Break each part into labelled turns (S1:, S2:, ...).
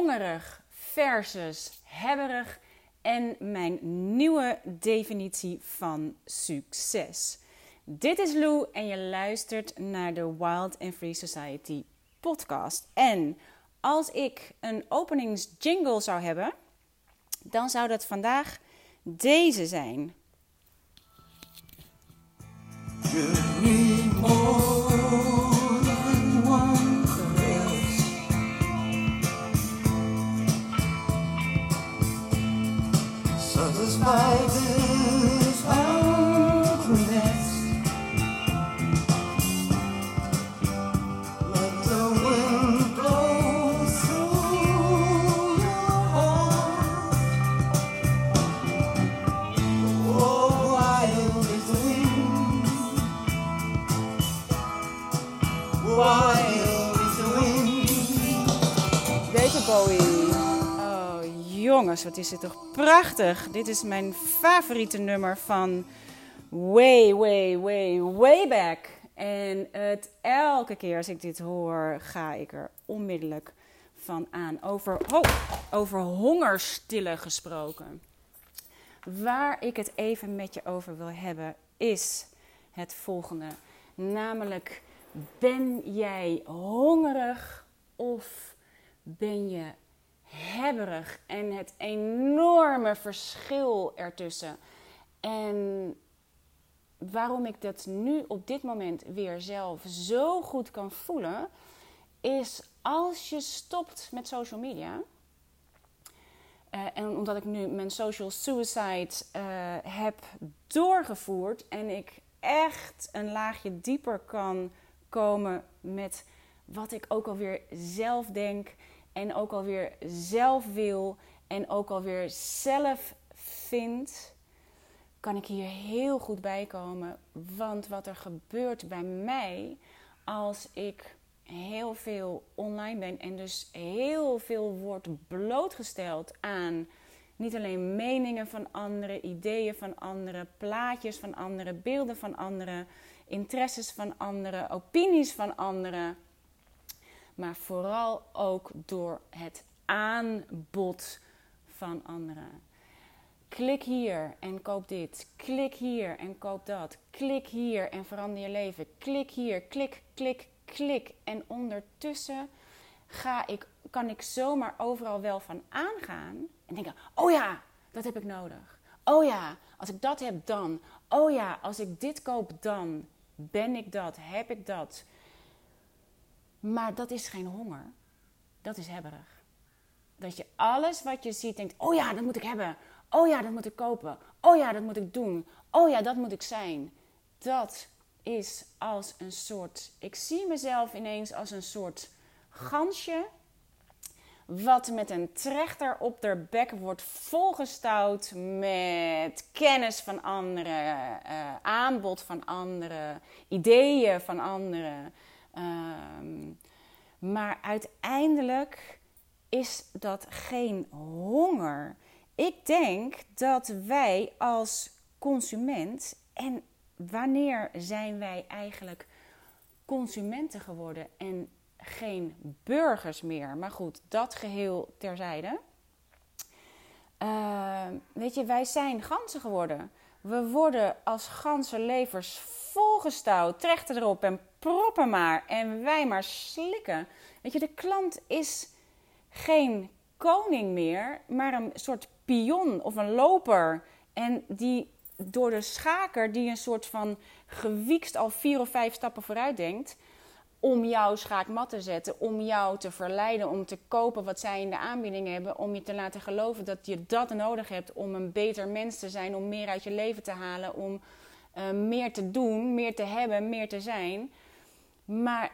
S1: hongerig versus hebberig en mijn nieuwe definitie van succes. Dit is Lou en je luistert naar de Wild and Free Society podcast. En als ik een openingsjingle zou hebben, dan zou dat vandaag deze zijn. David jongens, wat is dit toch prachtig. Dit is mijn favoriete nummer van way, way, way, way back. En het, elke keer als ik dit hoor, ga ik er onmiddellijk van aan. Over, oh, over hongerstillen gesproken. Waar ik het even met je over wil hebben, is het volgende. Namelijk, ben jij hongerig of ben je hebberig? En het enorme verschil ertussen. En waarom ik dat nu op dit moment weer zelf zo goed kan voelen, is als je stopt met social media. Uh, en omdat ik nu mijn social suicide uh, heb doorgevoerd en ik echt een laagje dieper kan komen met wat ik ook alweer zelf denk en ook alweer zelf wil en ook alweer zelf vind, kan ik hier heel goed bij komen. Want wat er gebeurt bij mij als ik heel veel online ben en dus heel veel wordt blootgesteld aan niet alleen meningen van anderen, ideeën van anderen, plaatjes van anderen, beelden van anderen, interesses van anderen, opinies van anderen, maar vooral ook door het aanbod van anderen. Klik hier en koop dit. Klik hier en koop dat. Klik hier en verander je leven. Klik hier, klik, klik, klik. En ondertussen ga ik, kan ik zomaar overal wel van aangaan en denken: oh ja, dat heb ik nodig. Oh ja, als ik dat heb, dan. Oh ja, als ik dit koop, dan. Ben ik dat? Heb ik dat? Maar dat is geen honger. Dat is hebberig. Dat je alles wat je ziet denkt: oh ja, dat moet ik hebben. Oh ja, dat moet ik kopen. Oh ja, dat moet ik doen. Oh ja, dat moet ik zijn. Dat is als een soort. Ik zie mezelf ineens als een soort gansje. Wat met een trechter op de bek wordt volgestouwd met kennis van anderen, uh, aanbod van anderen, ideeën van anderen. Uh, maar uiteindelijk is dat geen honger. Ik denk dat wij als consument, en wanneer zijn wij eigenlijk consumenten geworden en geen burgers meer? Maar goed, dat geheel terzijde. Uh, weet je, wij zijn ganzen geworden. We worden als ganzenlevers volgestouwd, trechten erop en proppen maar. En wij maar slikken. Weet je, de klant is geen koning meer, maar een soort pion of een loper. En die door de schaker, die een soort van gewiekst al vier of vijf stappen vooruit denkt, om jouw schaakmat te zetten, om jou te verleiden om te kopen wat zij in de aanbieding hebben, om je te laten geloven dat je dat nodig hebt om een beter mens te zijn, om meer uit je leven te halen, om uh, meer te doen, meer te hebben, meer te zijn. Maar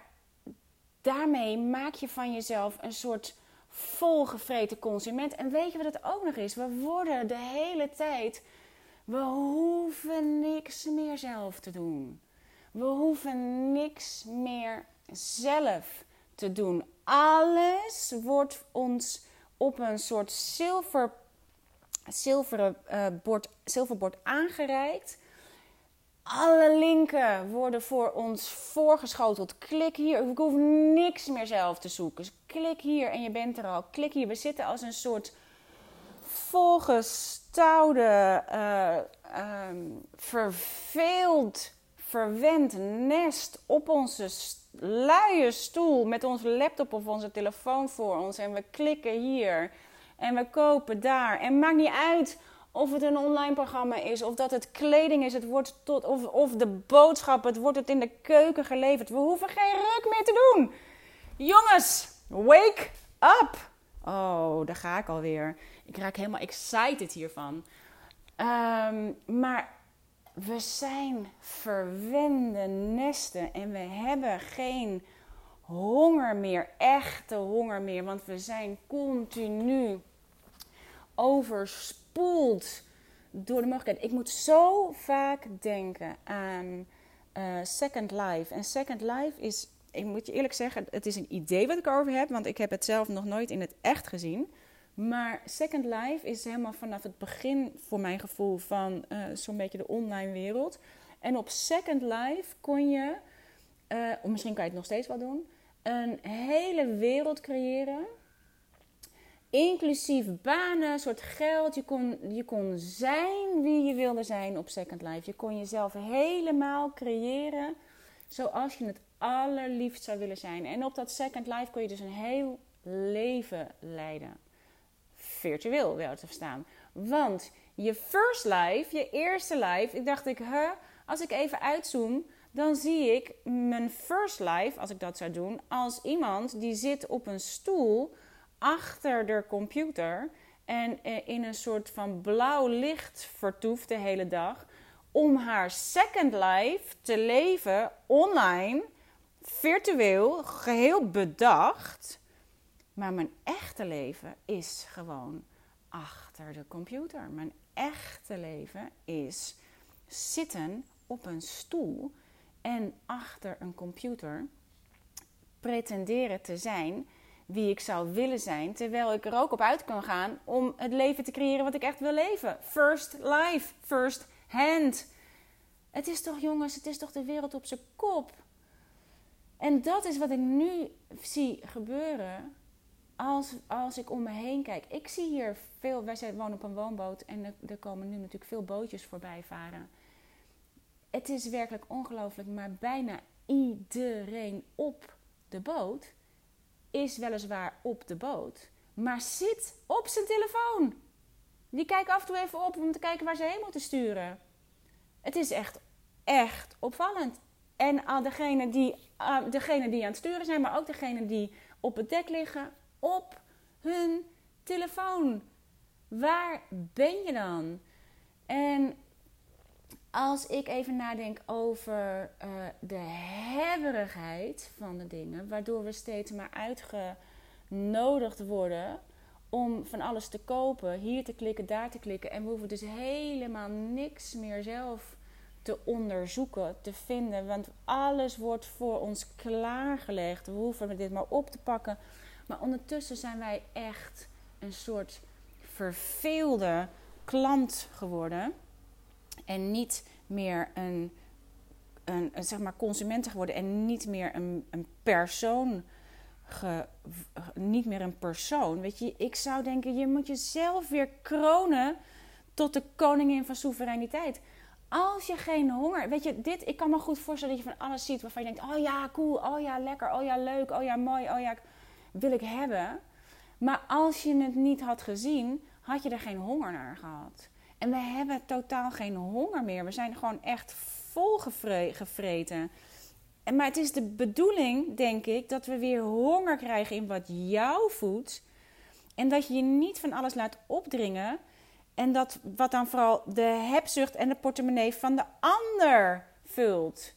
S1: daarmee maak je van jezelf een soort volgevreten consument. En weet je wat het ook nog is? We worden de hele tijd. We hoeven niks meer zelf te doen. We hoeven niks meer zelf te doen. Alles wordt ons op een soort zilver, zilveren, uh, bord, zilverbord aangereikt. Alle linken worden voor ons voorgeschoteld. Klik hier. Ik hoef niks meer zelf te zoeken. Dus klik hier en je bent er al. Klik hier. We zitten als een soort volgestouwde, uh, verveeld, verwend nest op onze luie stoel met onze laptop of onze telefoon voor ons. En we klikken hier en we kopen daar. En maakt niet uit of het een online programma is, of dat het kleding is, het wordt tot, of, of de boodschap, het wordt het in de keuken geleverd. We hoeven geen ruk meer te doen. Jongens, wake up! Oh, daar ga ik alweer. Ik raak helemaal excited hiervan. Um, maar we zijn verwende nesten en we hebben geen honger meer, echte honger meer, want we zijn continu overspoeld door de mogelijkheid. Ik moet zo vaak denken aan uh, Second Life. En Second Life is, ik moet je eerlijk zeggen, het is een idee wat ik erover heb, want ik heb het zelf nog nooit in het echt gezien. Maar Second Life is helemaal vanaf het begin, voor mijn gevoel, van uh, zo'n beetje de online wereld. En op Second Life kon je, uh, misschien kan je het nog steeds wel doen, een hele wereld creëren. Inclusief banen, soort geld. Je kon, je kon zijn wie je wilde zijn op Second Life. Je kon jezelf helemaal creëren zoals je het allerliefst zou willen zijn. En op dat Second Life kon je dus een heel leven leiden virtueel wel te verstaan. Want je first life, je eerste life, ik dacht ik, als ik even uitzoom, dan zie ik mijn first life, als ik dat zou doen, als iemand die zit op een stoel achter de computer en eh, in een soort van blauw licht vertoeft de hele dag om haar second life te leven online, virtueel, geheel bedacht maar mijn echte leven is gewoon achter de computer. Mijn echte leven is zitten op een stoel en achter een computer pretenderen te zijn wie ik zou willen zijn, terwijl ik er ook op uit kan gaan om het leven te creëren wat ik echt wil leven. First life, first hand. Het is toch, jongens, het is toch de wereld op zijn kop. En dat is wat ik nu zie gebeuren als, als ik om me heen kijk, ik zie hier veel. Wij zijn, wonen op een woonboot en er, er komen nu natuurlijk veel bootjes voorbij varen. Het is werkelijk ongelooflijk, maar bijna iedereen op de boot is weliswaar op de boot, maar zit op zijn telefoon. Die kijken af en toe even op om te kijken waar ze heen moeten sturen. Het is echt, echt opvallend. En al degenen die, uh, degene die aan het sturen zijn, maar ook degenen die op het dek liggen, op hun telefoon. Waar ben je dan? En als ik even nadenk over uh, de hebberigheid van de dingen, waardoor we steeds maar uitgenodigd worden om van alles te kopen, hier te klikken, daar te klikken, en we hoeven dus helemaal niks meer zelf te onderzoeken, te vinden, want alles wordt voor ons klaargelegd. We hoeven dit maar op te pakken maar ondertussen zijn wij echt een soort verveelde klant geworden. En niet meer een, een, zeg maar consumenten geworden. En niet meer een, een persoon. Niet meer een persoon. Weet je, ik zou denken, je moet jezelf weer kronen tot de koningin van soevereiniteit. Als je geen honger, weet je, dit, ik kan me goed voorstellen dat je van alles ziet waarvan je denkt: oh ja, cool, oh ja, lekker, oh ja, leuk, oh ja, mooi, oh ja wil ik hebben. Maar als je het niet had gezien, had je er geen honger naar gehad. En we hebben totaal geen honger meer. We zijn gewoon echt vol gevreten. En, maar het is de bedoeling, denk ik, dat we weer honger krijgen in wat jou voedt. En dat je je niet van alles laat opdringen. En dat wat dan vooral de hebzucht en de portemonnee van de ander vult.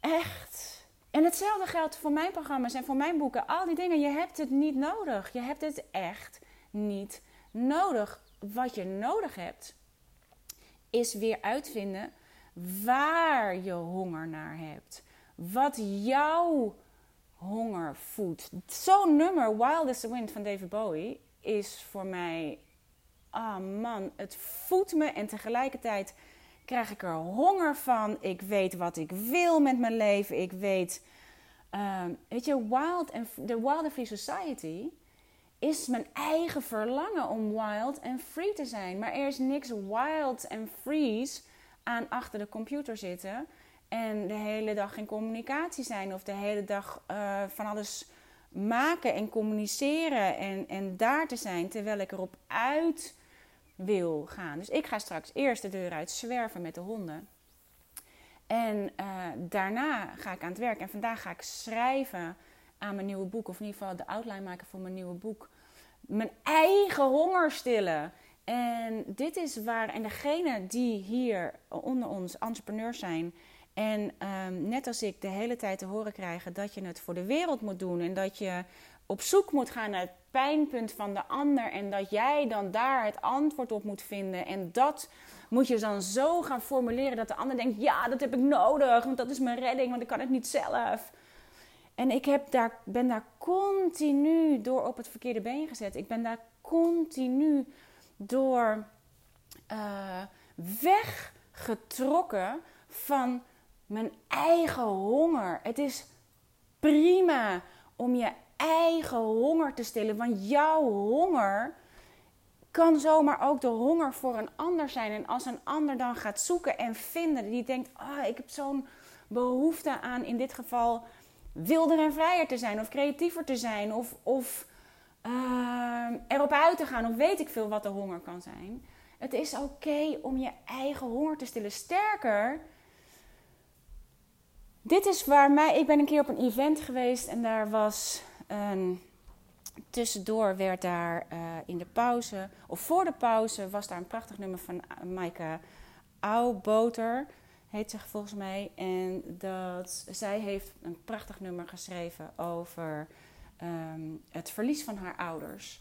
S1: Echt. En hetzelfde geldt voor mijn programma's en voor mijn boeken. Al die dingen, je hebt het niet nodig. Je hebt het echt niet nodig. Wat je nodig hebt, is weer uitvinden waar je honger naar hebt. Wat jouw honger voedt. Zo'n nummer, Wild as the Wind van David Bowie, is voor mij. Ah oh man, het voedt me en tegelijkertijd krijg ik er honger van. Ik weet wat ik wil met mijn leven. Ik weet, ehm, weet je, wild and, de Wild and Free Society is mijn eigen verlangen om wild en free te zijn. Maar er is niks wild en frees aan achter de computer zitten en de hele dag in communicatie zijn of de hele dag uh, van alles maken en communiceren en, en daar te zijn terwijl ik erop uit wil gaan. Dus ik ga straks eerst de deur uit zwerven met de honden. En uh, daarna ga ik aan het werk. En vandaag ga ik schrijven aan mijn nieuwe boek. Of in ieder geval de outline maken voor mijn nieuwe boek. Mijn eigen honger stillen. En dit is waar, en degene die hier onder ons entrepreneurs zijn. En um, net als ik de hele tijd te horen krijgen dat je het voor de wereld moet doen. En dat je op zoek moet gaan naar het pijnpunt van de ander. En dat jij dan daar het antwoord op moet vinden. En dat moet je dan zo gaan formuleren dat de ander denkt: ja, dat heb ik nodig. Want dat is mijn redding, want ik kan het niet zelf. En ik heb daar, ben daar continu door op het verkeerde been gezet. Ik ben daar continu door uh, weggetrokken van mijn eigen honger. Het is prima om je eigen honger te stillen, want jouw honger kan zomaar ook de honger voor een ander zijn. En als een ander dan gaat zoeken en vinden, die denkt: ah, ik heb zo'n behoefte aan, in dit geval, wilder en vrijer te zijn, of creatiever te zijn, of, of uh, erop uit te gaan, of weet ik veel wat de honger kan zijn. Het is oké om je eigen honger te stillen. Sterker, dit is waar mij. Ik ben een keer op een event geweest en daar was een. Tussendoor werd daar uh, in de pauze, of voor de pauze, was daar een prachtig nummer van Maaike Auwboter, heet ze volgens mij. En dat, zij heeft een prachtig nummer geschreven over um, het verlies van haar ouders.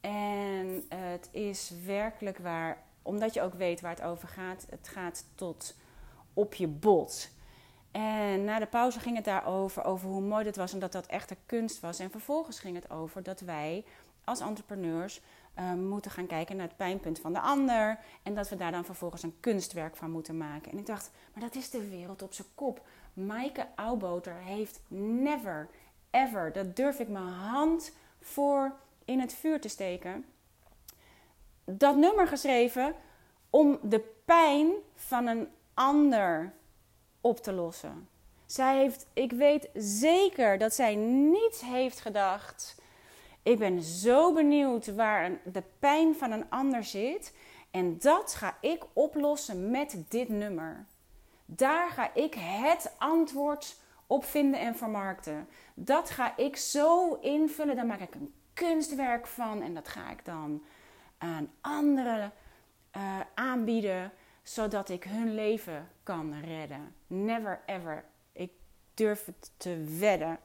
S1: En het is werkelijk waar, omdat je ook weet waar het over gaat. Het gaat tot op je bot. En na de pauze ging het daarover, over hoe mooi het was en dat dat echte kunst was. En vervolgens ging het over dat wij als entrepreneurs uh, moeten gaan kijken naar het pijnpunt van de ander. En dat we daar dan vervolgens een kunstwerk van moeten maken. En ik dacht, maar dat is de wereld op zijn kop. Maaike Auwboter heeft never, ever, dat durf ik mijn hand voor in het vuur te steken. Dat nummer geschreven om de pijn van een ander op te lossen. Zij heeft, ik weet zeker dat zij niet heeft gedacht. Ik ben zo benieuwd waar de pijn van een ander zit. En dat ga ik oplossen met dit nummer. Daar ga ik het antwoord op vinden en vermarkten. Dat ga ik zo invullen. Daar maak ik een kunstwerk van. En dat ga ik dan aan anderen uh, aanbieden zodat ik hun leven kan redden. Never ever. Ik durf het te wedden.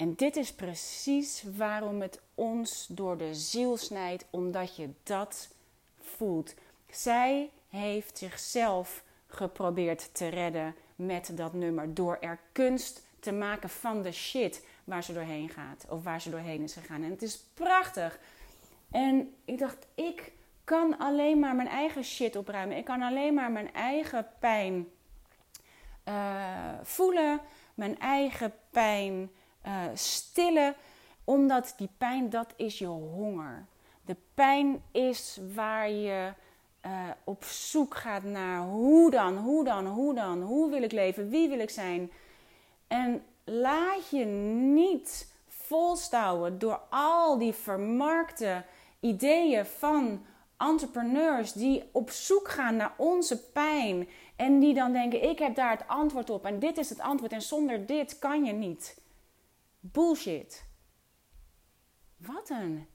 S1: En dit is precies waarom het ons door de ziel snijdt, omdat je dat voelt. Zij heeft zichzelf geprobeerd te redden met dat nummer door er kunst te maken van de shit waar ze doorheen gaat of waar ze doorheen is gegaan. En het is prachtig. En ik dacht, ik kan alleen maar mijn eigen shit opruimen. Ik kan alleen maar mijn eigen pijn uh, voelen, mijn eigen pijn uh, stillen. Omdat die pijn, dat is je honger. De pijn is waar je uh, op zoek gaat naar hoe dan, hoe dan, hoe dan, hoe wil ik leven, wie wil ik zijn. En laat je niet volstouwen door al die vermarkte ideeën van entrepreneurs die op zoek gaan naar onze pijn en die dan denken: ik heb daar het antwoord op en dit is het antwoord en zonder dit kan je niet. Bullshit. Wat een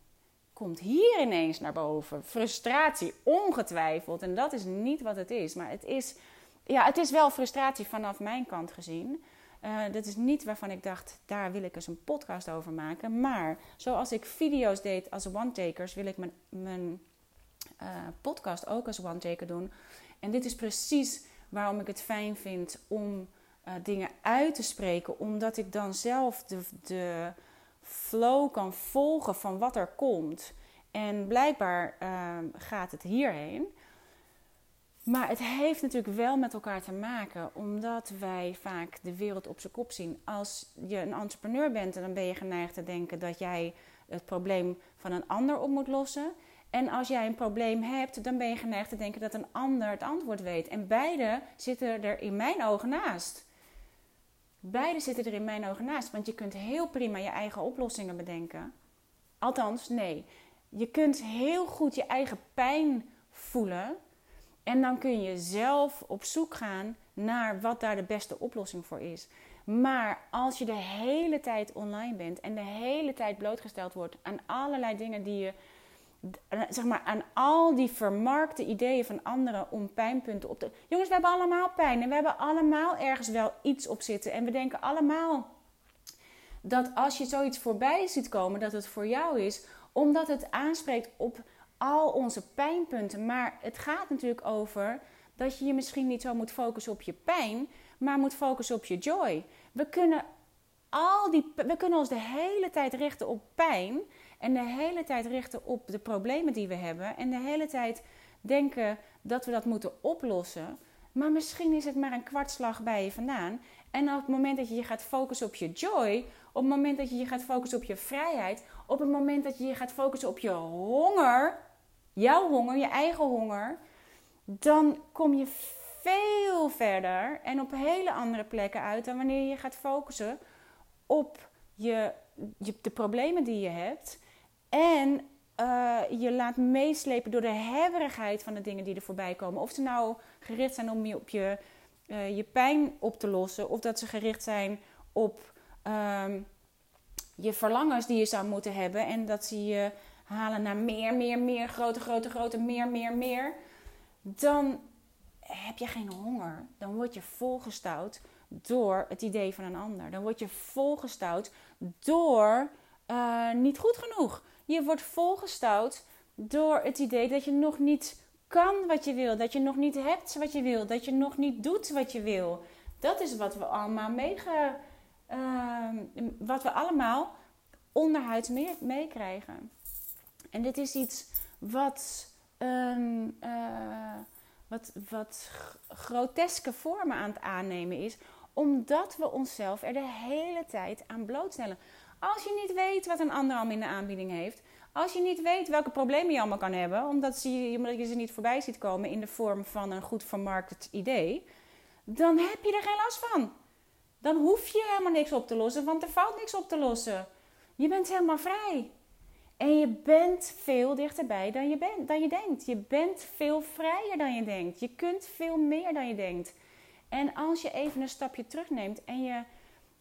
S1: komt hier ineens naar boven. Frustratie, ongetwijfeld. En dat is niet wat het is. Maar het is, ja, het is wel frustratie vanaf mijn kant gezien. Uh, dat is niet waarvan ik dacht, daar wil ik eens een podcast over maken. Maar zoals ik video's deed als one-takers, wil ik mijn, mijn uh, podcast ook als one-taker doen. En dit is precies waarom ik het fijn vind om uh, dingen uit te spreken. Omdat ik dan zelf de, de flow kan volgen van wat er komt. En blijkbaar uh, gaat het hierheen. Maar het heeft natuurlijk wel met elkaar te maken, omdat wij vaak de wereld op zijn kop zien. Als je een entrepreneur bent, dan ben je geneigd te denken dat jij het probleem van een ander op moet lossen. En als jij een probleem hebt, dan ben je geneigd te denken dat een ander het antwoord weet. En beide zitten er in mijn ogen naast. Beide zitten er in mijn ogen naast, want je kunt heel prima je eigen oplossingen bedenken. Althans, nee. Je kunt heel goed je eigen pijn voelen. En dan kun je zelf op zoek gaan naar wat daar de beste oplossing voor is. Maar als je de hele tijd online bent en de hele tijd blootgesteld wordt aan allerlei dingen die je, zeg maar, aan al die vermarkte ideeën van anderen om pijnpunten op te. Jongens, we hebben allemaal pijn en we hebben allemaal ergens wel iets op zitten. En we denken allemaal dat als je zoiets voorbij ziet komen, dat het voor jou is, omdat het aanspreekt op al onze pijnpunten. Maar het gaat natuurlijk over dat je je misschien niet zo moet focussen op je pijn, maar moet focussen op je joy. We kunnen, al die, we kunnen ons de hele tijd richten op pijn en de hele tijd richten op de problemen die we hebben en de hele tijd denken dat we dat moeten oplossen. Maar misschien is het maar een kwartslag bij je vandaan. En op het moment dat je je gaat focussen op je joy, op het moment dat je je gaat focussen op je vrijheid, op het moment dat je je gaat focussen op je honger, jouw honger, je eigen honger, dan kom je veel verder en op hele andere plekken uit dan wanneer je gaat focussen op je, je de problemen die je hebt. En uh, je laat meeslepen door de hebberigheid van de dingen die er voorbij komen. Of ze nou gericht zijn om je, op je, uh, je pijn op te lossen, of dat ze gericht zijn op um, je verlangens die je zou moeten hebben. En dat ze je halen naar meer, meer, meer, groter, groter, groter, meer, meer, meer. Dan heb je geen honger. Dan word je volgestouwd door het idee van een ander. Dan word je volgestouwd door uh, niet goed genoeg. Je wordt volgestouwd door het idee dat je nog niet kan wat je wil. Dat je nog niet hebt wat je wil. Dat je nog niet doet wat je wil. Dat is wat we allemaal meege... Uh, wat we allemaal onderhuids meekrijgen. En dit is iets wat... Um, uh, wat, wat groteske vormen aan het aannemen is, omdat we onszelf er de hele tijd aan blootstellen. Als je niet weet wat een ander al in de aanbieding heeft, als je niet weet welke problemen je allemaal kan hebben, omdat, je, omdat je ze niet voorbij ziet komen in de vorm van een goed vermarkt idee, dan heb je er geen last van. Dan hoef je helemaal niks op te lossen, want er valt niks op te lossen. Je bent helemaal vrij. En je bent veel dichterbij dan je, bent, dan je denkt. Je bent veel vrijer dan je denkt. Je kunt veel meer dan je denkt. En als je even een stapje terugneemt en je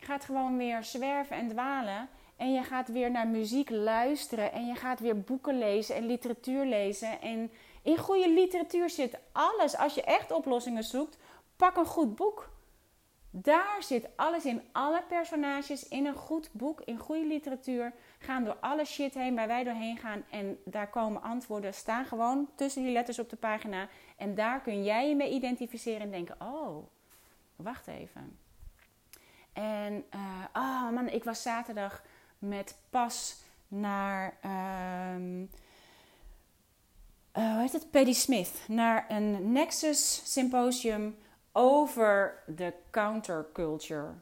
S1: gaat gewoon weer zwerven en dwalen. En je gaat weer naar muziek luisteren. En je gaat weer boeken lezen en literatuur lezen. En in goede literatuur zit alles. Als je echt oplossingen zoekt, pak een goed boek. Daar zit alles in. Alle personages in een goed boek, in goede literatuur, gaan door alle shit heen waar wij doorheen gaan. En daar komen antwoorden, staan gewoon tussen die letters op de pagina. En daar kun jij je mee identificeren en denken: oh, wacht even. En, oh man, ik was zaterdag met pas naar. Uh, uh, hoe heet het? Paddy Smith. Naar een Nexus Symposium over de counterculture.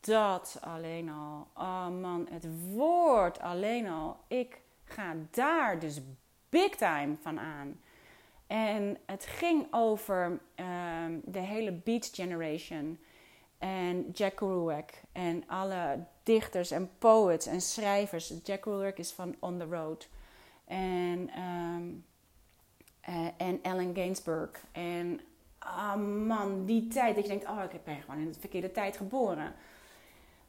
S1: Dat alleen al. Oh man, het woord alleen al. Ik ga daar dus big time van aan. En het ging over um, de hele Beat Generation. En Jack Kerouac. En alle dichters en poets en schrijvers. Jack Kerouac is van On the Road. En, um, uh, en Allen Gainsbourg. En ah man, die tijd dat je denkt, oh ik ben gewoon in de verkeerde tijd geboren.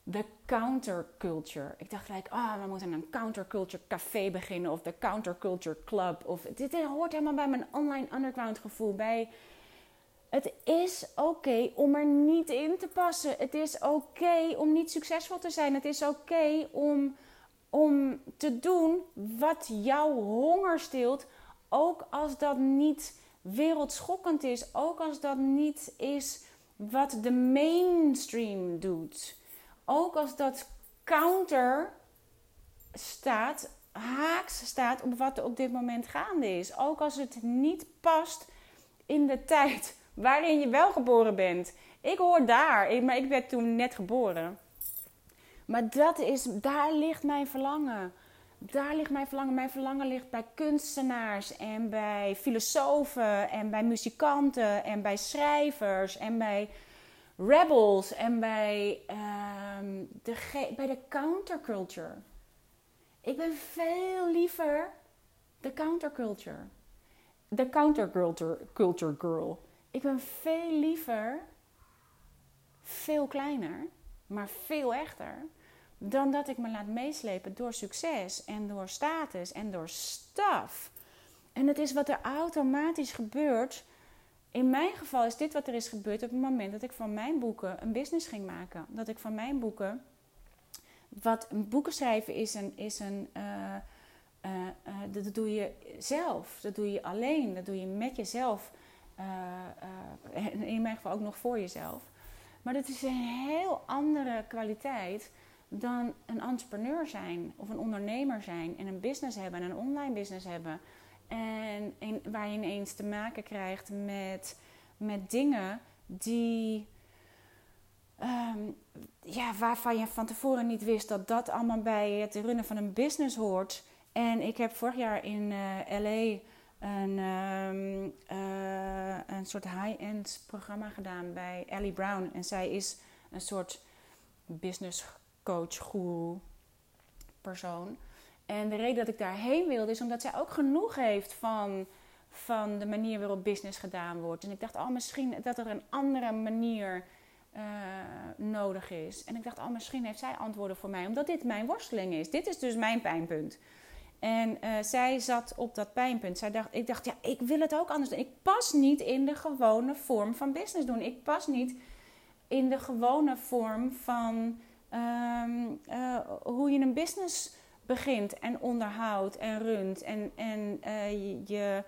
S1: De counterculture. Ik dacht gelijk, oh, we moeten een counterculture café beginnen of de counterculture club. Of, dit hoort helemaal bij mijn online underground gevoel. Bij, het is oké om er niet in te passen. Het is oké om niet succesvol te zijn. Het is oké om, om te doen wat jouw honger stilt. Ook als dat niet wereldschokkend is, ook als dat niet is wat de mainstream doet. Ook als dat counter staat, haaks staat op wat er op dit moment gaande is. Ook als het niet past in de tijd waarin je wel geboren bent. Ik hoor daar, maar ik werd toen net geboren. Maar dat is, daar ligt mijn verlangen. Daar ligt mijn verlangen. Mijn verlangen ligt bij kunstenaars en bij filosofen en bij muzikanten en bij schrijvers en bij rebels en bij, um, de, bij de counterculture. Ik ben veel liever de counterculture. De counterculture culture girl. Ik ben veel liever, veel kleiner, maar veel echter dan dat ik me laat meeslepen door succes en door status en door staf. En het is wat er automatisch gebeurt. In mijn geval is dit wat er is gebeurd op het moment dat ik van mijn boeken een business ging maken. Dat ik van mijn boeken. Wat is een. Is een uh, uh, uh, dat doe je zelf. Dat doe je alleen. Dat doe je met jezelf. In mijn geval ook nog voor jezelf. Maar dat is een heel andere kwaliteit dan een entrepreneur zijn of een ondernemer zijn en een business hebben en een online business hebben. En in, waar je ineens te maken krijgt met, met dingen die. Um, ja, waarvan je van tevoren niet wist dat dat allemaal bij het runnen van een business hoort. En ik heb vorig jaar in uh, LA een, um, een soort high-end programma gedaan bij Ellie Brown. En zij is een soort business coach, guru, persoon. En de reden dat ik daarheen wilde is omdat zij ook genoeg heeft van, van de manier waarop business gedaan wordt. En ik dacht, oh, misschien dat er een andere manier uh, nodig is. En ik dacht, oh, misschien heeft zij antwoorden voor mij, omdat dit mijn worsteling is. Dit is dus mijn pijnpunt. En uh, zij zat op dat pijnpunt. Zij dacht, ik dacht, ja, ik wil het ook anders doen. Ik pas niet in de gewone vorm van business doen. Ik pas niet in de gewone vorm van um, uh, hoe je een business begint en onderhoudt en runt en, en uh, je,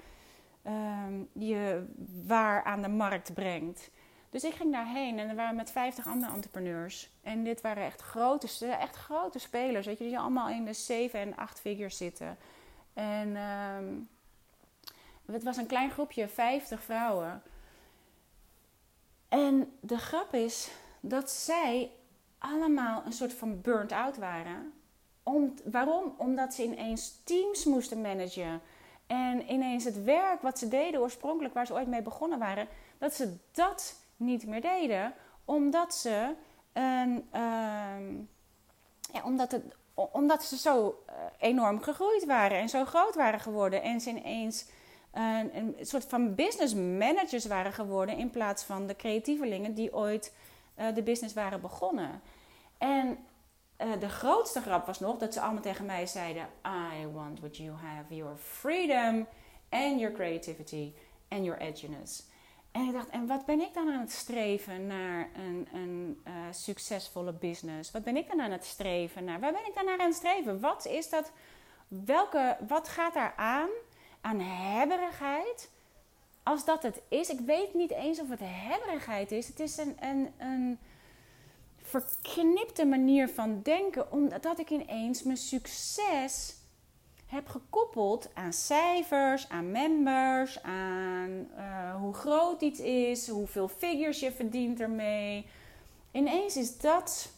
S1: um, je waar aan de markt brengt. Dus ik ging daarheen en er waren met 50 andere entrepreneurs. En dit waren echt grote, echt grote spelers, weet je, die allemaal in de 7 en 8 figures zitten. En um, het was een klein groepje, 50 vrouwen. En de grap is dat zij allemaal een soort van burnt out waren. Om, waarom? Omdat ze ineens teams moesten managen. En ineens het werk wat ze deden oorspronkelijk, waar ze ooit mee begonnen waren, dat ze dat niet meer deden. Omdat ze, een, ja, omdat het, omdat ze zo eh, enorm gegroeid waren en zo groot waren geworden. En ze ineens een, een soort van business managers waren geworden in plaats van de creatievelingen die ooit uh, de business waren begonnen. En uh, de grootste grap was nog dat ze allemaal tegen mij zeiden: I want what you have, your freedom and your creativity and your edginess. En ik dacht, en wat ben ik dan aan het streven naar een, een uh, succesvolle business? Wat ben ik dan aan het streven naar? Waar ben ik dan naar aan het streven? Wat is dat? Welke, wat gaat daar aan? Aan hebberigheid? Als dat het is, ik weet niet eens of het hebberigheid is. Het is een, een, een verknipte manier van denken, omdat ik ineens mijn succes heb gekoppeld aan cijfers, aan members, aan uh, hoe groot iets is, hoeveel figures je verdient ermee. Ineens is dat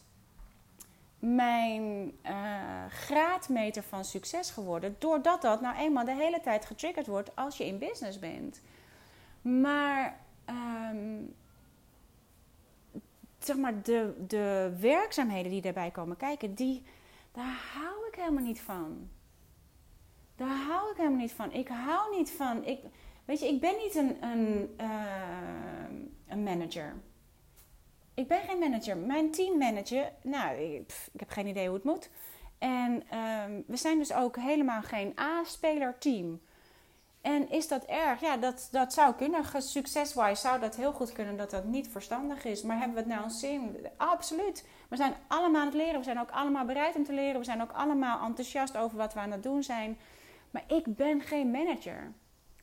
S1: mijn uh, graadmeter van succes geworden, doordat dat nou eenmaal de hele tijd getriggerd wordt als je in business bent. Maar um, zeg maar, de, de werkzaamheden die daarbij komen kijken, die, daar hou ik helemaal niet van. Daar hou ik helemaal niet van. Ik hou niet van. Ik, weet je, ik ben niet een, een, uh, een manager. Ik ben geen manager. Mijn teammanager, nou, ik, heb geen idee hoe het moet. En uh, we zijn dus ook helemaal geen A-speler team. En is dat erg? Ja, dat, dat zou kunnen. Succeswise zou dat heel goed kunnen dat dat niet verstandig is. Maar hebben we het nou een zin? Absoluut. We zijn allemaal aan het leren. We zijn ook allemaal bereid om te leren. We zijn ook allemaal enthousiast over wat we aan het doen zijn. Maar ik ben geen manager.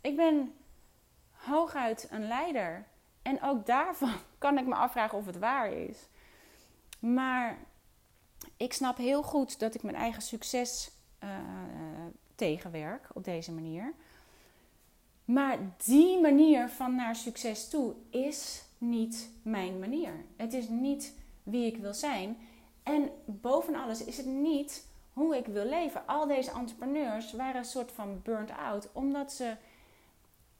S1: Ik ben hooguit een leider. En ook daarvan kan ik me afvragen of het waar is. Maar ik snap heel goed dat ik mijn eigen succes uh, tegenwerk op deze manier. Maar die manier van naar succes toe is niet mijn manier. Het is niet wie ik wil zijn. En boven alles is het niet hoe ik wil leven. Al deze entrepreneurs waren een soort van burnt out, omdat ze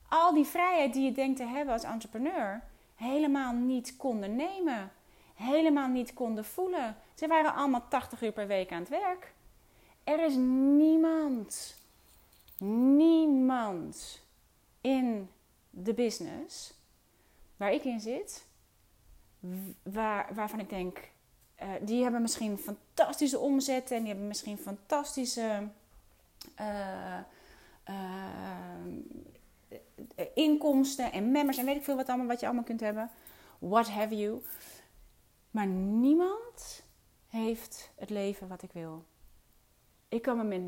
S1: al die vrijheid die je denkt te hebben als entrepreneur helemaal niet konden nemen. Helemaal niet konden voelen. Ze waren allemaal 80 uur per week aan het werk. Er is niemand, niemand in de business waar ik in zit, waar, waarvan ik denk, uh, die hebben misschien fantastische omzetten en die hebben misschien fantastische uh, uh, inkomsten en members en weet ik veel wat, allemaal, wat je allemaal kunt hebben. What have you. Maar niemand heeft het leven wat ik wil. Ik kan me met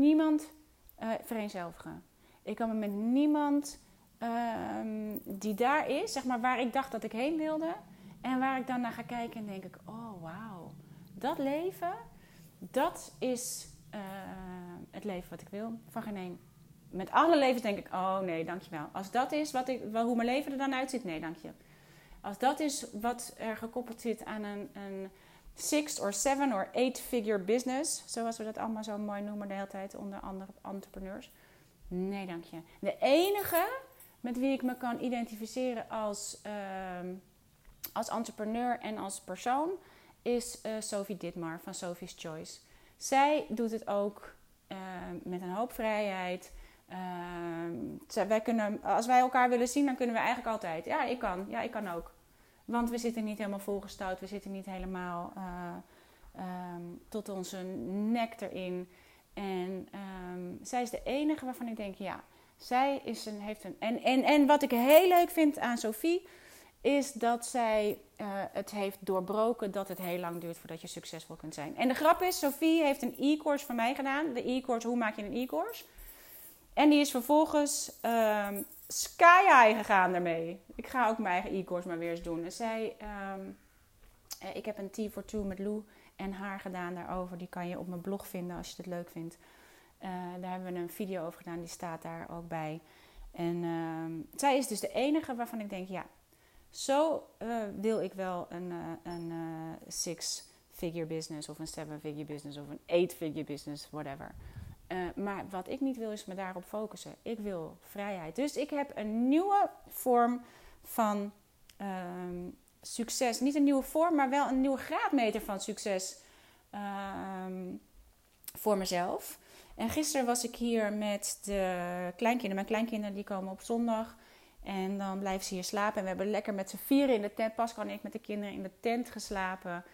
S1: niemand vereenzelvigen. Ik kan me met niemand um, die daar is, zeg maar waar ik dacht dat ik heen wilde. En waar ik dan naar ga kijken en denk ik, oh wauw, dat leven, dat is uh, het leven wat ik wil. Van geen één. Met alle levens denk ik, oh nee, dankjewel. Als dat is wat ik, hoe mijn leven er dan uitziet, nee, dank je. Als dat is wat er gekoppeld zit aan een, een six or seven or eight figure business, zoals we dat allemaal zo mooi noemen de hele tijd onder andere entrepreneurs. Nee, dank je. De enige met wie ik me kan identificeren als, uh, als entrepreneur en als persoon is uh, Sophie Ditmar van Sophie's Choice. Zij doet het ook uh, met een hoop vrijheid. Ehm, wij kunnen, als wij elkaar willen zien, dan kunnen we eigenlijk altijd. Ja, ik kan. Ja, ik kan ook. Want we zitten niet helemaal volgestouwd. We zitten niet helemaal uh, tot onze nek erin. En zij is de enige waarvan ik denk, ja, zij is een, heeft een. En, en, en wat ik heel leuk vind aan Sophie, is dat zij uh, het heeft doorbroken dat het heel lang duurt voordat je succesvol kunt zijn. En de grap is, Sophie heeft een e-course van mij gedaan. De e-course, hoe maak je een e-course? En die is vervolgens um, sky high gegaan daarmee. Ik ga ook mijn eigen e-course maar weer eens doen. En zij, um, ik heb een T for Two met Lou en haar gedaan daarover. Die kan je op mijn blog vinden als je het leuk vindt. Uh, daar hebben we een video over gedaan, die staat daar ook bij. En uh, zij is dus de enige waarvan ik denk, ja, zo uh, wil ik wel een, uh, een six-figure business of een seven-figure business of een eight-figure business, whatever. maar wat ik niet wil is me daarop focussen. Ik wil vrijheid. Dus ik heb een nieuwe vorm van ehm, succes. Niet een nieuwe vorm, maar wel een nieuwe graadmeter van succes ehm, voor mezelf. En gisteren was ik hier met de kleinkinderen. Mijn kleinkinderen die komen op zondag. En dan blijven ze hier slapen. En we hebben lekker met z'n vieren in de tent. Pascal en ik met de kinderen in de tent geslapen.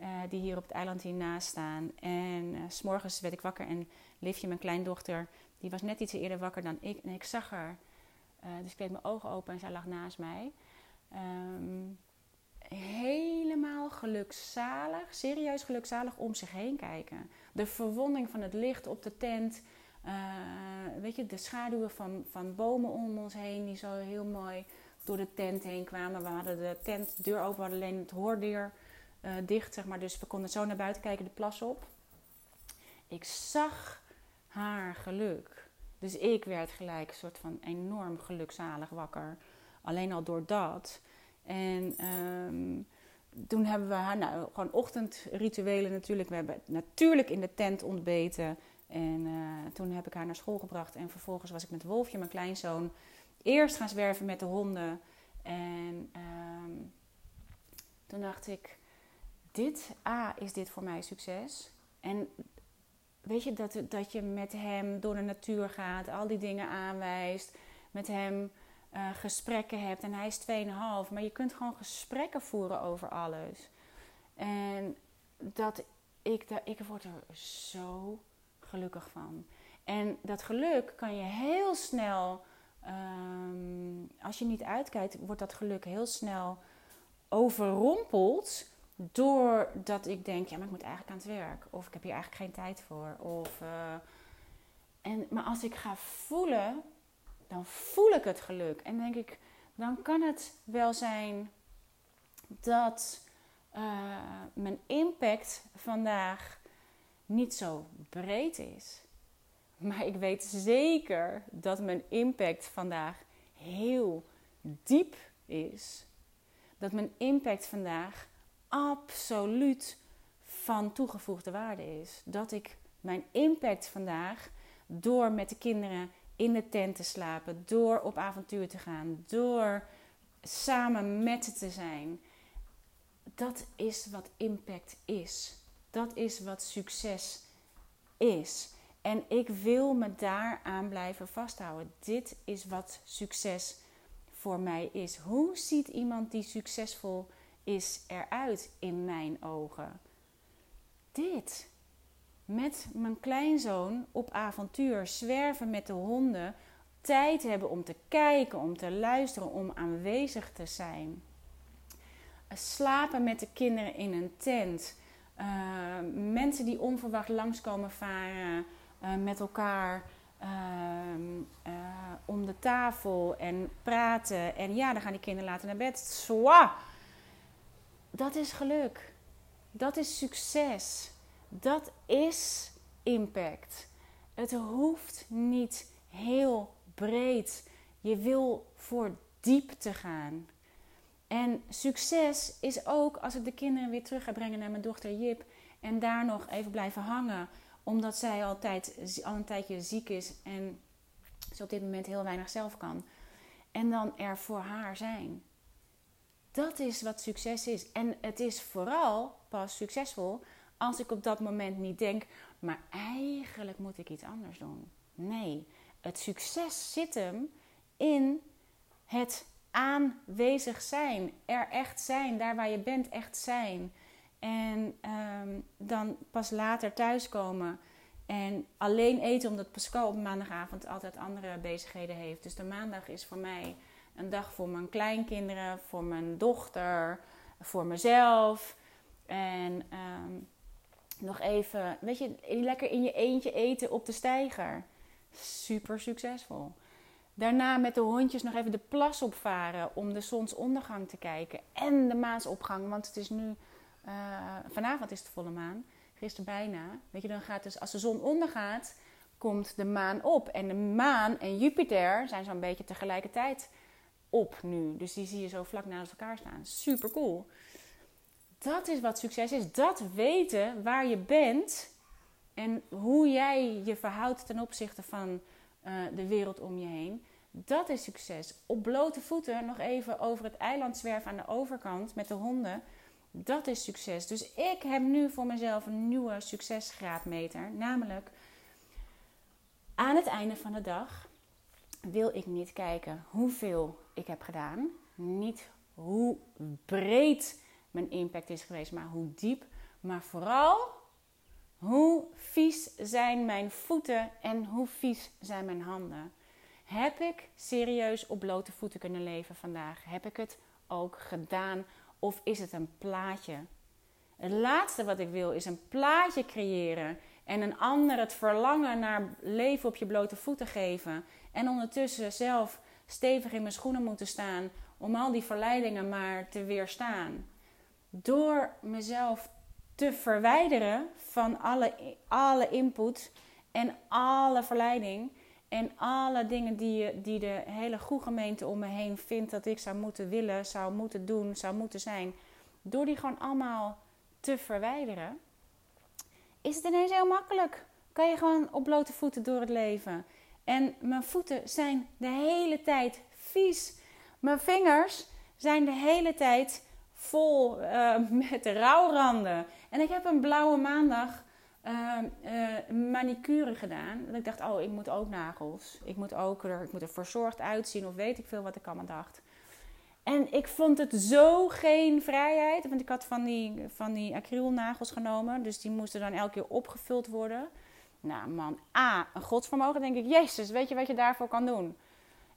S1: Uh, die hier op het eiland hiernaast staan. En uh, s s'morgens werd ik wakker. En Livje, mijn kleindochter, die was net iets eerder wakker dan ik. En ik zag haar. Uh, dus ik deed mijn ogen open en zij lag naast mij. Um, helemaal gelukzalig, serieus gelukzalig om zich heen kijken. De verwonding van het licht op de tent. Uh, weet je, de schaduwen van, van bomen om ons heen die zo heel mooi door de tent heen kwamen. We hadden de tent deur open, we hadden alleen het hoordeur uh, dicht, zeg maar. Dus we konden zo naar buiten kijken, de plas op. Ik zag haar geluk. Dus ik werd gelijk een soort van enorm gelukzalig wakker. Alleen al door dat. En um, toen hebben we haar, nou, gewoon ochtendrituelen natuurlijk. We hebben natuurlijk in de tent ontbeten. En uh, toen heb ik haar naar school gebracht. En vervolgens was ik met Wolfje, mijn kleinzoon, eerst gaan zwerven met de honden. En um, toen dacht ik, dit, A, is dit voor mij succes? En weet je, dat, dat je met hem door de natuur gaat, al die dingen aanwijst. Met hem uh, gesprekken hebt. En hij is 2,5. Maar je kunt gewoon gesprekken voeren over alles. En dat ik, dat, ik word er zo gelukkig van. En dat geluk kan je heel snel, um, als je niet uitkijkt, wordt dat geluk heel snel overrompeld. Doordat ik denk, ja, maar ik moet eigenlijk aan het werk. Of ik heb hier eigenlijk geen tijd voor. Of, uh, en, maar als ik ga voelen dan voel ik het geluk. En denk ik, dan kan het wel zijn dat uh, mijn impact vandaag niet zo breed is. Maar ik weet zeker dat mijn impact vandaag heel diep is. Dat mijn impact vandaag absoluut van toegevoegde waarde is. Dat ik mijn impact vandaag door met de kinderen in de tent te slapen, door op avontuur te gaan, door samen met ze te zijn. Dat is wat impact is. Dat is wat succes is. En ik wil me daaraan blijven vasthouden. Dit is wat succes voor mij is. Hoe ziet iemand die succesvol is eruit in mijn ogen? Dit. Met mijn kleinzoon op avontuur, zwerven met de honden, tijd hebben om te kijken, om te luisteren, om aanwezig te zijn. Slapen met de kinderen in een tent. Uh, mensen die onverwacht langskomen varen uh, met elkaar uh, om de tafel en praten. En ja, dan gaan die kinderen later naar bed. Zwa! Dat is geluk. Dat is succes. Dat is impact. Het hoeft niet heel breed. Je wil voor diep te gaan. En succes is ook als ik de kinderen weer terug ga brengen naar mijn dochter Jip. En daar nog even blijven hangen. Omdat zij altijd, al een tijdje ziek is en ze op dit moment heel weinig zelf kan. En dan er voor haar zijn. Dat is wat succes is. En het is vooral pas succesvol als ik op dat moment niet denk, maar eigenlijk moet ik iets anders doen. Nee, het succes zit hem in het aanwezig zijn, er echt zijn, daar waar je bent echt zijn. En ehm, dan pas later thuiskomen en alleen eten omdat Pascal op maandagavond altijd andere bezigheden heeft. Dus de maandag is voor mij een dag voor mijn kleinkinderen, voor mijn dochter, voor mezelf. En ehm, nog even, weet je, lekker in je eentje eten op de steiger. Super succesvol. Daarna met de hondjes nog even de plas opvaren om de zonsondergang te kijken. En de maansopgang, want het is nu, uh, vanavond is het volle maan. Gisteren bijna. Weet je, dan gaat dus, als de zon ondergaat, komt de maan op. En de maan en Jupiter zijn zo'n beetje tegelijkertijd op nu. Dus die zie je zo vlak naast elkaar staan. Super cool. Dat is wat succes is. Dat weten waar je bent en hoe jij je verhoudt ten opzichte van uh, de wereld om je heen. Dat is succes. Op blote voeten nog even over het eiland zwerven aan de overkant met de honden. Dat is succes. Dus ik heb nu voor mezelf een nieuwe succesgraadmeter. Namelijk, aan het einde van de dag wil ik niet kijken hoeveel ik heb gedaan. Niet hoe breed mijn impact is geweest, maar hoe diep. Maar vooral hoe vies zijn mijn voeten en hoe vies zijn mijn handen. Heb ik serieus op blote voeten kunnen leven vandaag? Heb ik het ook gedaan of is het een plaatje? Het laatste wat ik wil is een plaatje creëren en een ander het verlangen naar leven op je blote voeten geven. En ondertussen zelf stevig in mijn schoenen moeten staan om al die verleidingen maar te weerstaan. Door mezelf te verwijderen van alle, alle input en alle verleiding en alle dingen die, die de hele goede gemeente om me heen vindt dat ik zou moeten willen, zou moeten doen, zou moeten zijn. Door die gewoon allemaal te verwijderen, is het ineens heel makkelijk. Kan je gewoon op blote voeten door het leven. En mijn voeten zijn de hele tijd vies. Mijn vingers zijn de hele tijd vol uh, met rouwranden. En ik heb een blauwe maandag uh, manicure gedaan. Dat ik dacht, oh, ik moet ook nagels. Ik moet, ook er, ik moet er verzorgd uitzien of weet ik veel wat ik allemaal dacht. En ik vond het zo geen vrijheid. Want ik had van die, van die acrylnagels genomen. Dus die moesten dan elke keer opgevuld worden. Nou man, A, een godsvermogen denk ik. Jezus, weet je wat je daarvoor kan doen?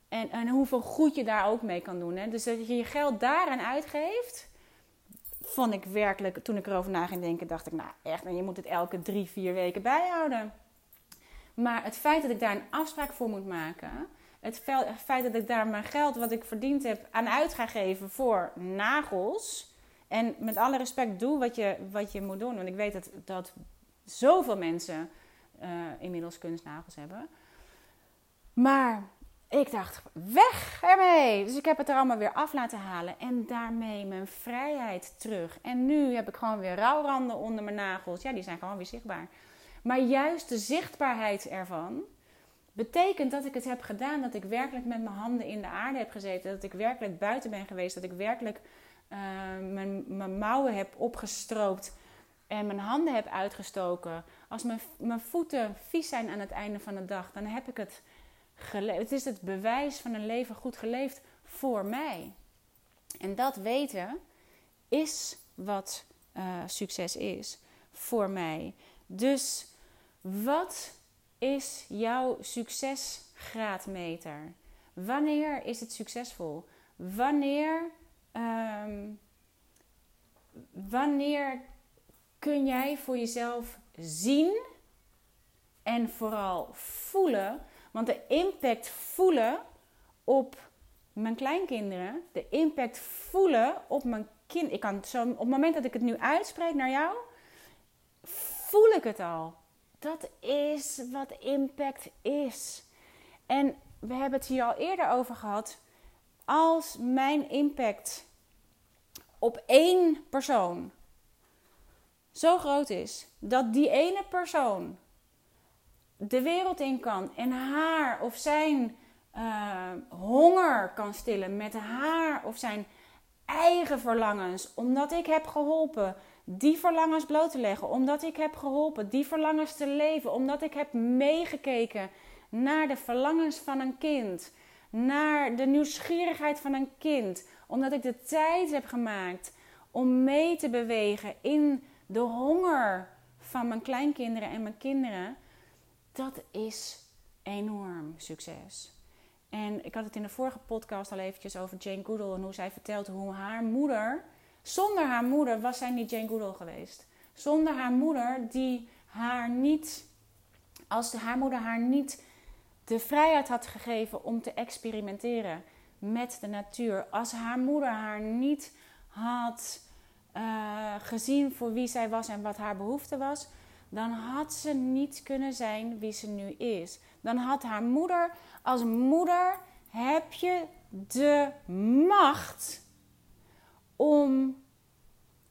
S1: En, en hoeveel goed je daar ook mee kan doen. Hè? Dus dat je je geld daaraan uitgeeft vond ik werkelijk, toen ik erover na ging denken, dacht ik, nou echt, je moet het elke drie, vier weken bijhouden. Maar het feit dat ik daar een afspraak voor moet maken, het feit dat ik daar mijn geld wat ik verdiend heb aan uit ga geven voor nagels. En met alle respect, doe wat je, wat je moet doen. Want ik weet dat, dat zoveel mensen uh, inmiddels kunstnagels hebben. Maar ik dacht, weg ermee! Dus ik heb het er allemaal weer af laten halen. En daarmee mijn vrijheid terug. En nu heb ik gewoon weer rouwranden onder mijn nagels. Ja, die zijn gewoon weer zichtbaar. Maar juist de zichtbaarheid ervan betekent dat ik het heb gedaan. Dat ik werkelijk met mijn handen in de aarde heb gezeten. Dat ik werkelijk buiten ben geweest. Dat ik werkelijk uh, mijn, mijn mouwen heb opgestroopt. En mijn handen heb uitgestoken. Als mijn, mijn voeten vies zijn aan het einde van de dag, dan heb ik het Het is het bewijs van een leven goed geleefd voor mij. En dat weten is wat uh, succes is voor mij. Dus wat is jouw succesgraadmeter? Wanneer is het succesvol? Wanneer, um, wanneer kun jij voor jezelf zien en vooral voelen? Want de impact voelen op mijn kleinkinderen, de impact voelen op mijn kind. Ik kan zo, op het moment dat ik het nu uitspreek naar jou, voel ik het al. Dat is wat impact is. En we hebben het hier al eerder over gehad. Als mijn impact op één persoon zo groot is dat die ene persoon de wereld in kan en haar of zijn uh, honger kan stillen met haar of zijn eigen verlangens, omdat ik heb geholpen die verlangens bloot te leggen, omdat ik heb geholpen die verlangens te leven, omdat ik heb meegekeken naar de verlangens van een kind, naar de nieuwsgierigheid van een kind, omdat ik de tijd heb gemaakt om mee te bewegen in de honger van mijn kleinkinderen en mijn kinderen, dat is enorm succes. En ik had het in de vorige podcast al eventjes over Jane Goodall en hoe zij vertelt hoe haar moeder, zonder haar moeder was zij niet Jane Goodall geweest. Zonder haar moeder die haar niet, als de, haar moeder haar niet de vrijheid had gegeven om te experimenteren met de natuur, als haar moeder haar niet had uh, gezien voor wie zij was en wat haar behoefte was, dan had ze niet kunnen zijn wie ze nu is. Dan had haar moeder, als moeder heb je de macht om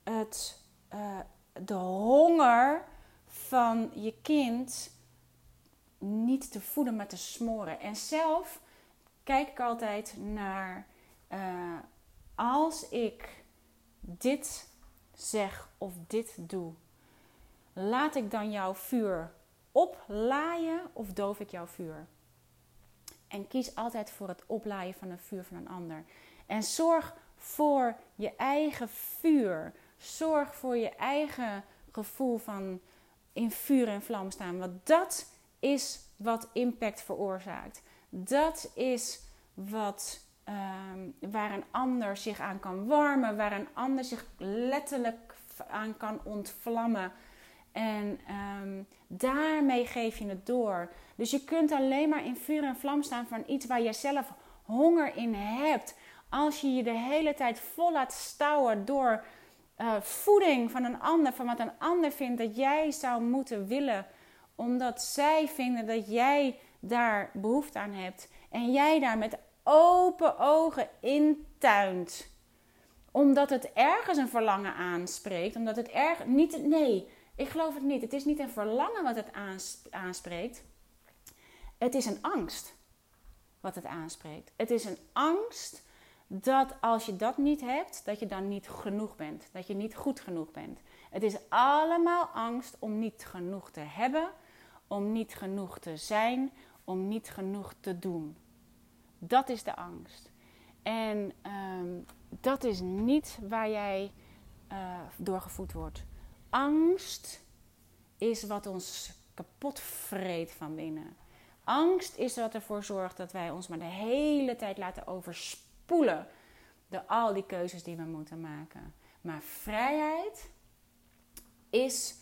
S1: het, uh, de honger van je kind niet te voeden, maar te smoren. En zelf kijk ik altijd naar uh, als ik dit zeg of dit doe, laat ik dan jouw vuur oplaaien of doof ik jouw vuur? En kies altijd voor het oplaaien van een vuur van een ander. En zorg voor je eigen vuur. Zorg voor je eigen gevoel van in vuur en vlam staan. Want dat is wat impact veroorzaakt. Dat is wat um, waar een ander zich aan kan warmen, waar een ander zich letterlijk aan kan ontvlammen. En um, daarmee geef je het door. Dus je kunt alleen maar in vuur en vlam staan van iets waar je zelf honger in hebt. Als je je de hele tijd vol laat stouwen door uh, voeding van een ander, van wat een ander vindt dat jij zou moeten willen, omdat zij vinden dat jij daar behoefte aan hebt. En jij daar met open ogen intuint. Omdat het ergens een verlangen aanspreekt. Omdat het erg. Niet, nee, ik geloof het niet. Het is niet een verlangen wat het aanspreekt. Het is een angst wat het aanspreekt. Het is een angst dat als je dat niet hebt, dat je dan niet genoeg bent. Dat je niet goed genoeg bent. Het is allemaal angst om niet genoeg te hebben, om niet genoeg te zijn, om niet genoeg te doen. Dat is de angst. En ehm, dat is niet waar jij uh, door gevoed wordt. Angst is wat ons kapot vreet van binnen. Angst is wat ervoor zorgt dat wij ons maar de hele tijd laten overspoelen door al die keuzes die we moeten maken. Maar vrijheid is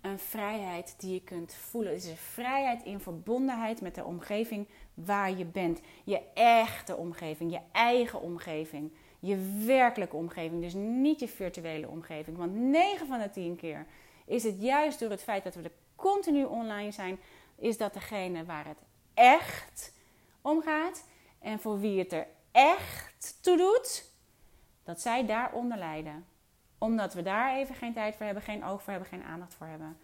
S1: een vrijheid die je kunt voelen. Het is een vrijheid in verbondenheid met de omgeving waar je bent. Je echte omgeving, je eigen omgeving. Je werkelijke omgeving, dus niet je virtuele omgeving. Want 9 van de 10 keer is het juist door het feit dat we de continu online zijn, is dat degene waar het echt om gaat en voor wie het er echt toe doet, dat zij daaronder lijden. Omdat we daar even geen tijd voor hebben, geen oog voor hebben, geen aandacht voor hebben.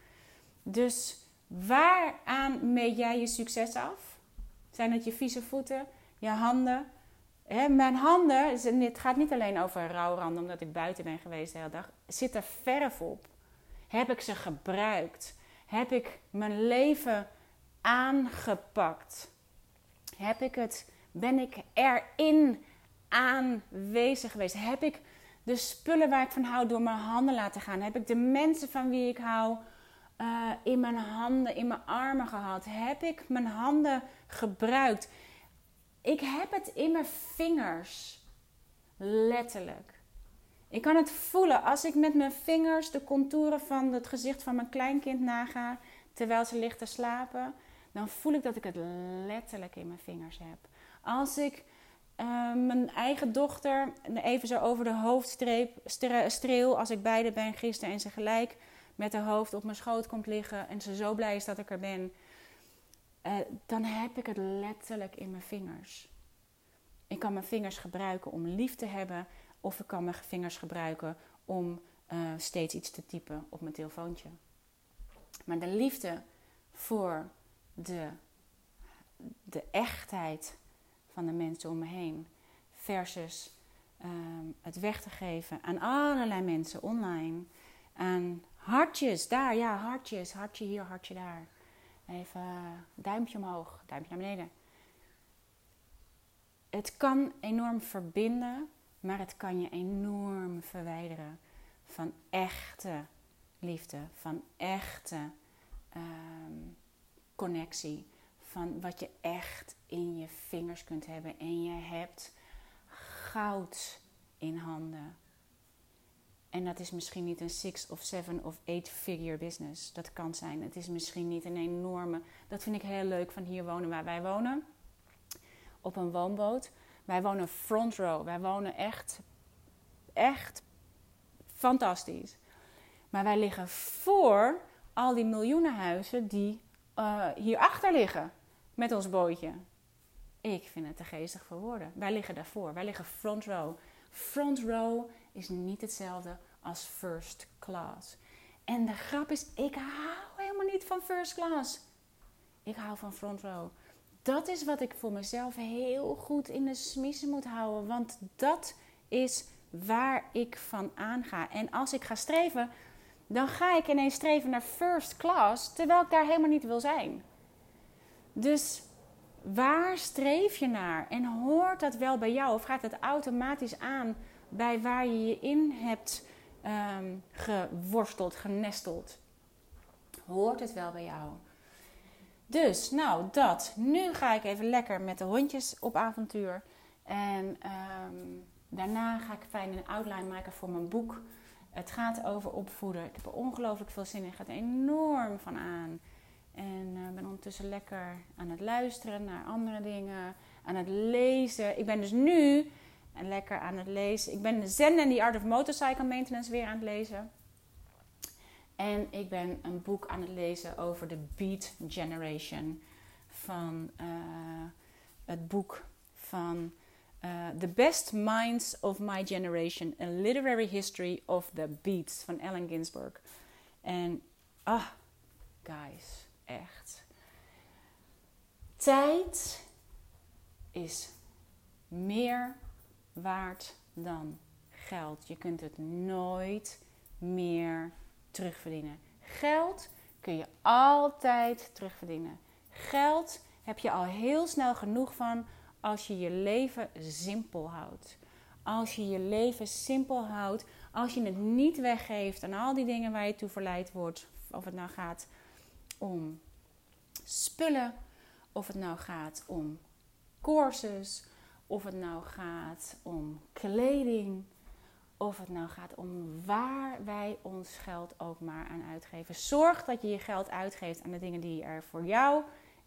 S1: Dus waaraan meet jij je succes af? Zijn het je vieze voeten, je handen? Mijn handen, het gaat niet alleen over rouwranden omdat ik buiten ben geweest de hele dag. Zit er verf op? Heb ik ze gebruikt? Heb ik mijn leven aangepakt? Heb ik het, ben ik erin aanwezig geweest? Heb ik de spullen waar ik van hou door mijn handen laten gaan? Heb ik de mensen van wie ik hou uh, in mijn handen, in mijn armen gehad? Heb ik mijn handen gebruikt? Ik heb het in mijn vingers. Letterlijk. Ik kan het voelen als ik met mijn vingers de contouren van het gezicht van mijn kleinkind naga terwijl ze ligt te slapen. Dan voel ik dat ik het letterlijk in mijn vingers heb. Als ik uh, mijn eigen dochter even zo over de hoofdstreep streel, als ik beide ben gisteren en ze gelijk met haar hoofd op mijn schoot komt liggen en ze zo blij is dat ik er ben, uh, dan heb ik het letterlijk in mijn vingers. Ik kan mijn vingers gebruiken om lief te hebben, of ik kan mijn vingers gebruiken om uh, steeds iets te typen op mijn telefoontje. Maar de liefde voor de, de echtheid van de mensen om me heen, versus um, het weg te geven aan allerlei mensen online, aan hartjes daar, ja, hartjes, hartje hier, hartje daar. Even uh, duimpje omhoog, duimpje naar beneden. Het kan enorm verbinden, maar het kan je enorm verwijderen van echte liefde, van echte um, connectie, van wat je echt in je vingers kunt hebben. En je hebt goud in handen. En dat is misschien niet een six of seven of eight figure business. Dat kan zijn. Het is misschien niet een enorme. Dat vind ik heel leuk van hier wonen waar wij wonen. Op een woonboot. Wij wonen front row. Wij wonen echt, echt fantastisch. Maar wij liggen voor al die miljoenen huizen die uh, hierachter liggen met ons bootje. Ik vind het te geestig voor woorden. Wij liggen daarvoor. Wij liggen front row. Front row is niet hetzelfde als first class. En de grap is, ik hou helemaal niet van first class. Ik hou van front row. Dat is wat ik voor mezelf heel goed in de smissen moet houden. Want dat is waar ik van aanga. En als ik ga streven, dan ga ik ineens streven naar first class, terwijl ik daar helemaal niet wil zijn. Dus waar streef je naar? En hoort dat wel bij jou? Of gaat het automatisch aan bij waar je je in hebt um, geworsteld, genesteld? Hoort het wel bij jou? Dus, nou, dat. Nu ga ik even lekker met de hondjes op avontuur. En um, daarna ga ik fijn een outline maken voor mijn boek. Het gaat over opvoeden. Ik heb er ongelooflijk veel zin in. Ik ga er enorm van aan. En uh, ben ondertussen lekker aan het luisteren naar andere dingen. Aan het lezen. Ik ben dus nu lekker aan het lezen. Ik ben Zen and the Art of Motorcycle Maintenance weer aan het lezen. En ik ben een boek aan het lezen over de Beat Generation. Van uh, het boek van uh, the Best Minds of My Generation: A Literary History of the Beats van Allen Ginsberg. En ah, guys, echt. Tijd is meer waard dan geld. Je kunt het nooit meer terugverdienen. Geld kun je altijd terugverdienen. Geld heb je al heel snel genoeg van als je je leven simpel houdt. Als je je leven simpel houdt, als je het niet weggeeft aan al die dingen waar je toe verleid wordt, of het nou gaat om spullen, of het nou gaat om courses, of het nou gaat om kleding, of het nou gaat om waar wij ons geld ook maar aan uitgeven. Zorg dat je je geld uitgeeft aan de dingen die er voor jou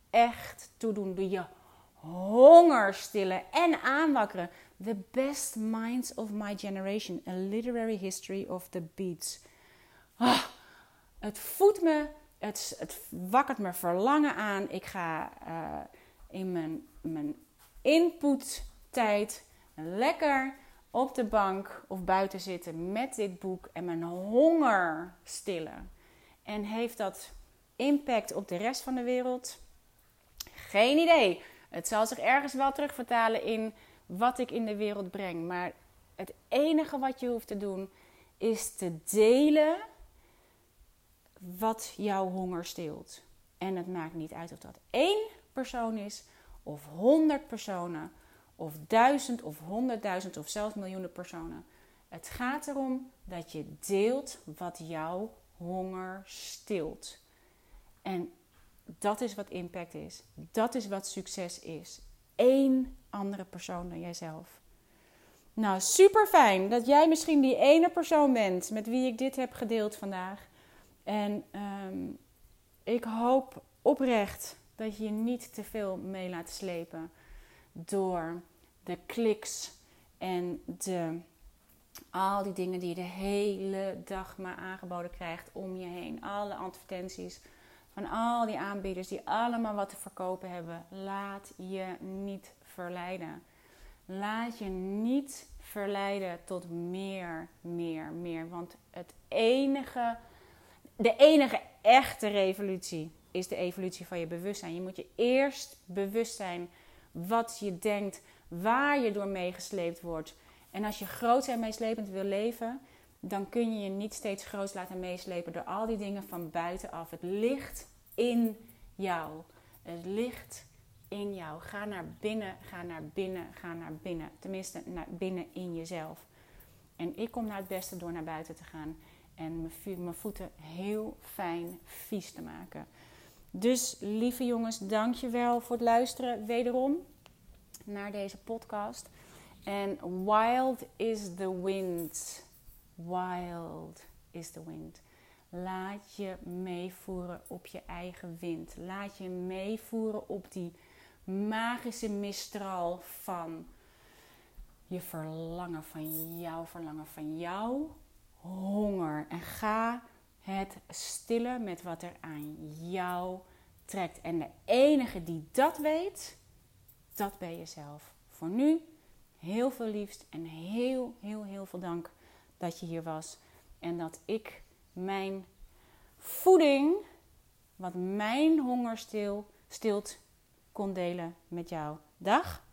S1: echt toe doen. Doe je honger stillen en aanwakkeren. The Best Minds of My Generation, A Literary History of the Beats. Ah, het voedt me Het, het wakkert me verlangen aan. Ik ga uh, in mijn, mijn inputtijd lekker op de bank of buiten zitten met dit boek en mijn honger stillen. En heeft dat impact op de rest van de wereld? Geen idee. Het zal zich ergens wel terugvertalen in wat ik in de wereld breng. Maar het enige wat je hoeft te doen is te delen wat jouw honger stilt. En het maakt niet uit of dat één persoon is, of honderd personen, of duizend, of honderdduizend, of zelfs miljoenen personen. Het gaat erom dat je deelt wat jouw honger stilt. En dat is wat impact is. Dat is wat succes is. Eén andere persoon dan jijzelf. Nou, super fijn dat jij misschien die ene persoon bent met wie ik dit heb gedeeld vandaag. En um, ik hoop oprecht dat je je niet te veel mee laat slepen door de kliks en de, al die dingen die je de hele dag maar aangeboden krijgt om je heen. Alle advertenties van al die aanbieders die allemaal wat te verkopen hebben. Laat je niet verleiden. Laat je niet verleiden tot meer, meer, meer. Want het enige, de enige echte revolutie is de evolutie van je bewustzijn. Je moet je eerst bewust zijn wat je denkt, waar je door meegesleept wordt. En als je groot en meeslepend wil leven, dan kun je je niet steeds groot laten meeslepen door al die dingen van buitenaf. Het ligt in jou. Het ligt in jou. Ga naar binnen, ga naar binnen, ga naar binnen. Tenminste, naar binnen in jezelf. En ik kom naar het beste door naar buiten te gaan en mijn voeten heel fijn vies te maken. Dus lieve jongens, dankjewel voor het luisteren wederom naar deze podcast. En wild is the wind. Wild is the wind. Laat je meevoeren op je eigen wind. Laat je meevoeren op die magische mistral van je verlangen, van jouw verlangen, van jouw honger. En ga het stillen met wat er aan jou trekt. En de enige die dat weet, dat ben je zelf. Voor nu heel veel liefst en heel, heel, heel veel dank dat je hier was. En dat ik mijn voeding, wat mijn honger stil, stilt, kon delen met jou. Dag!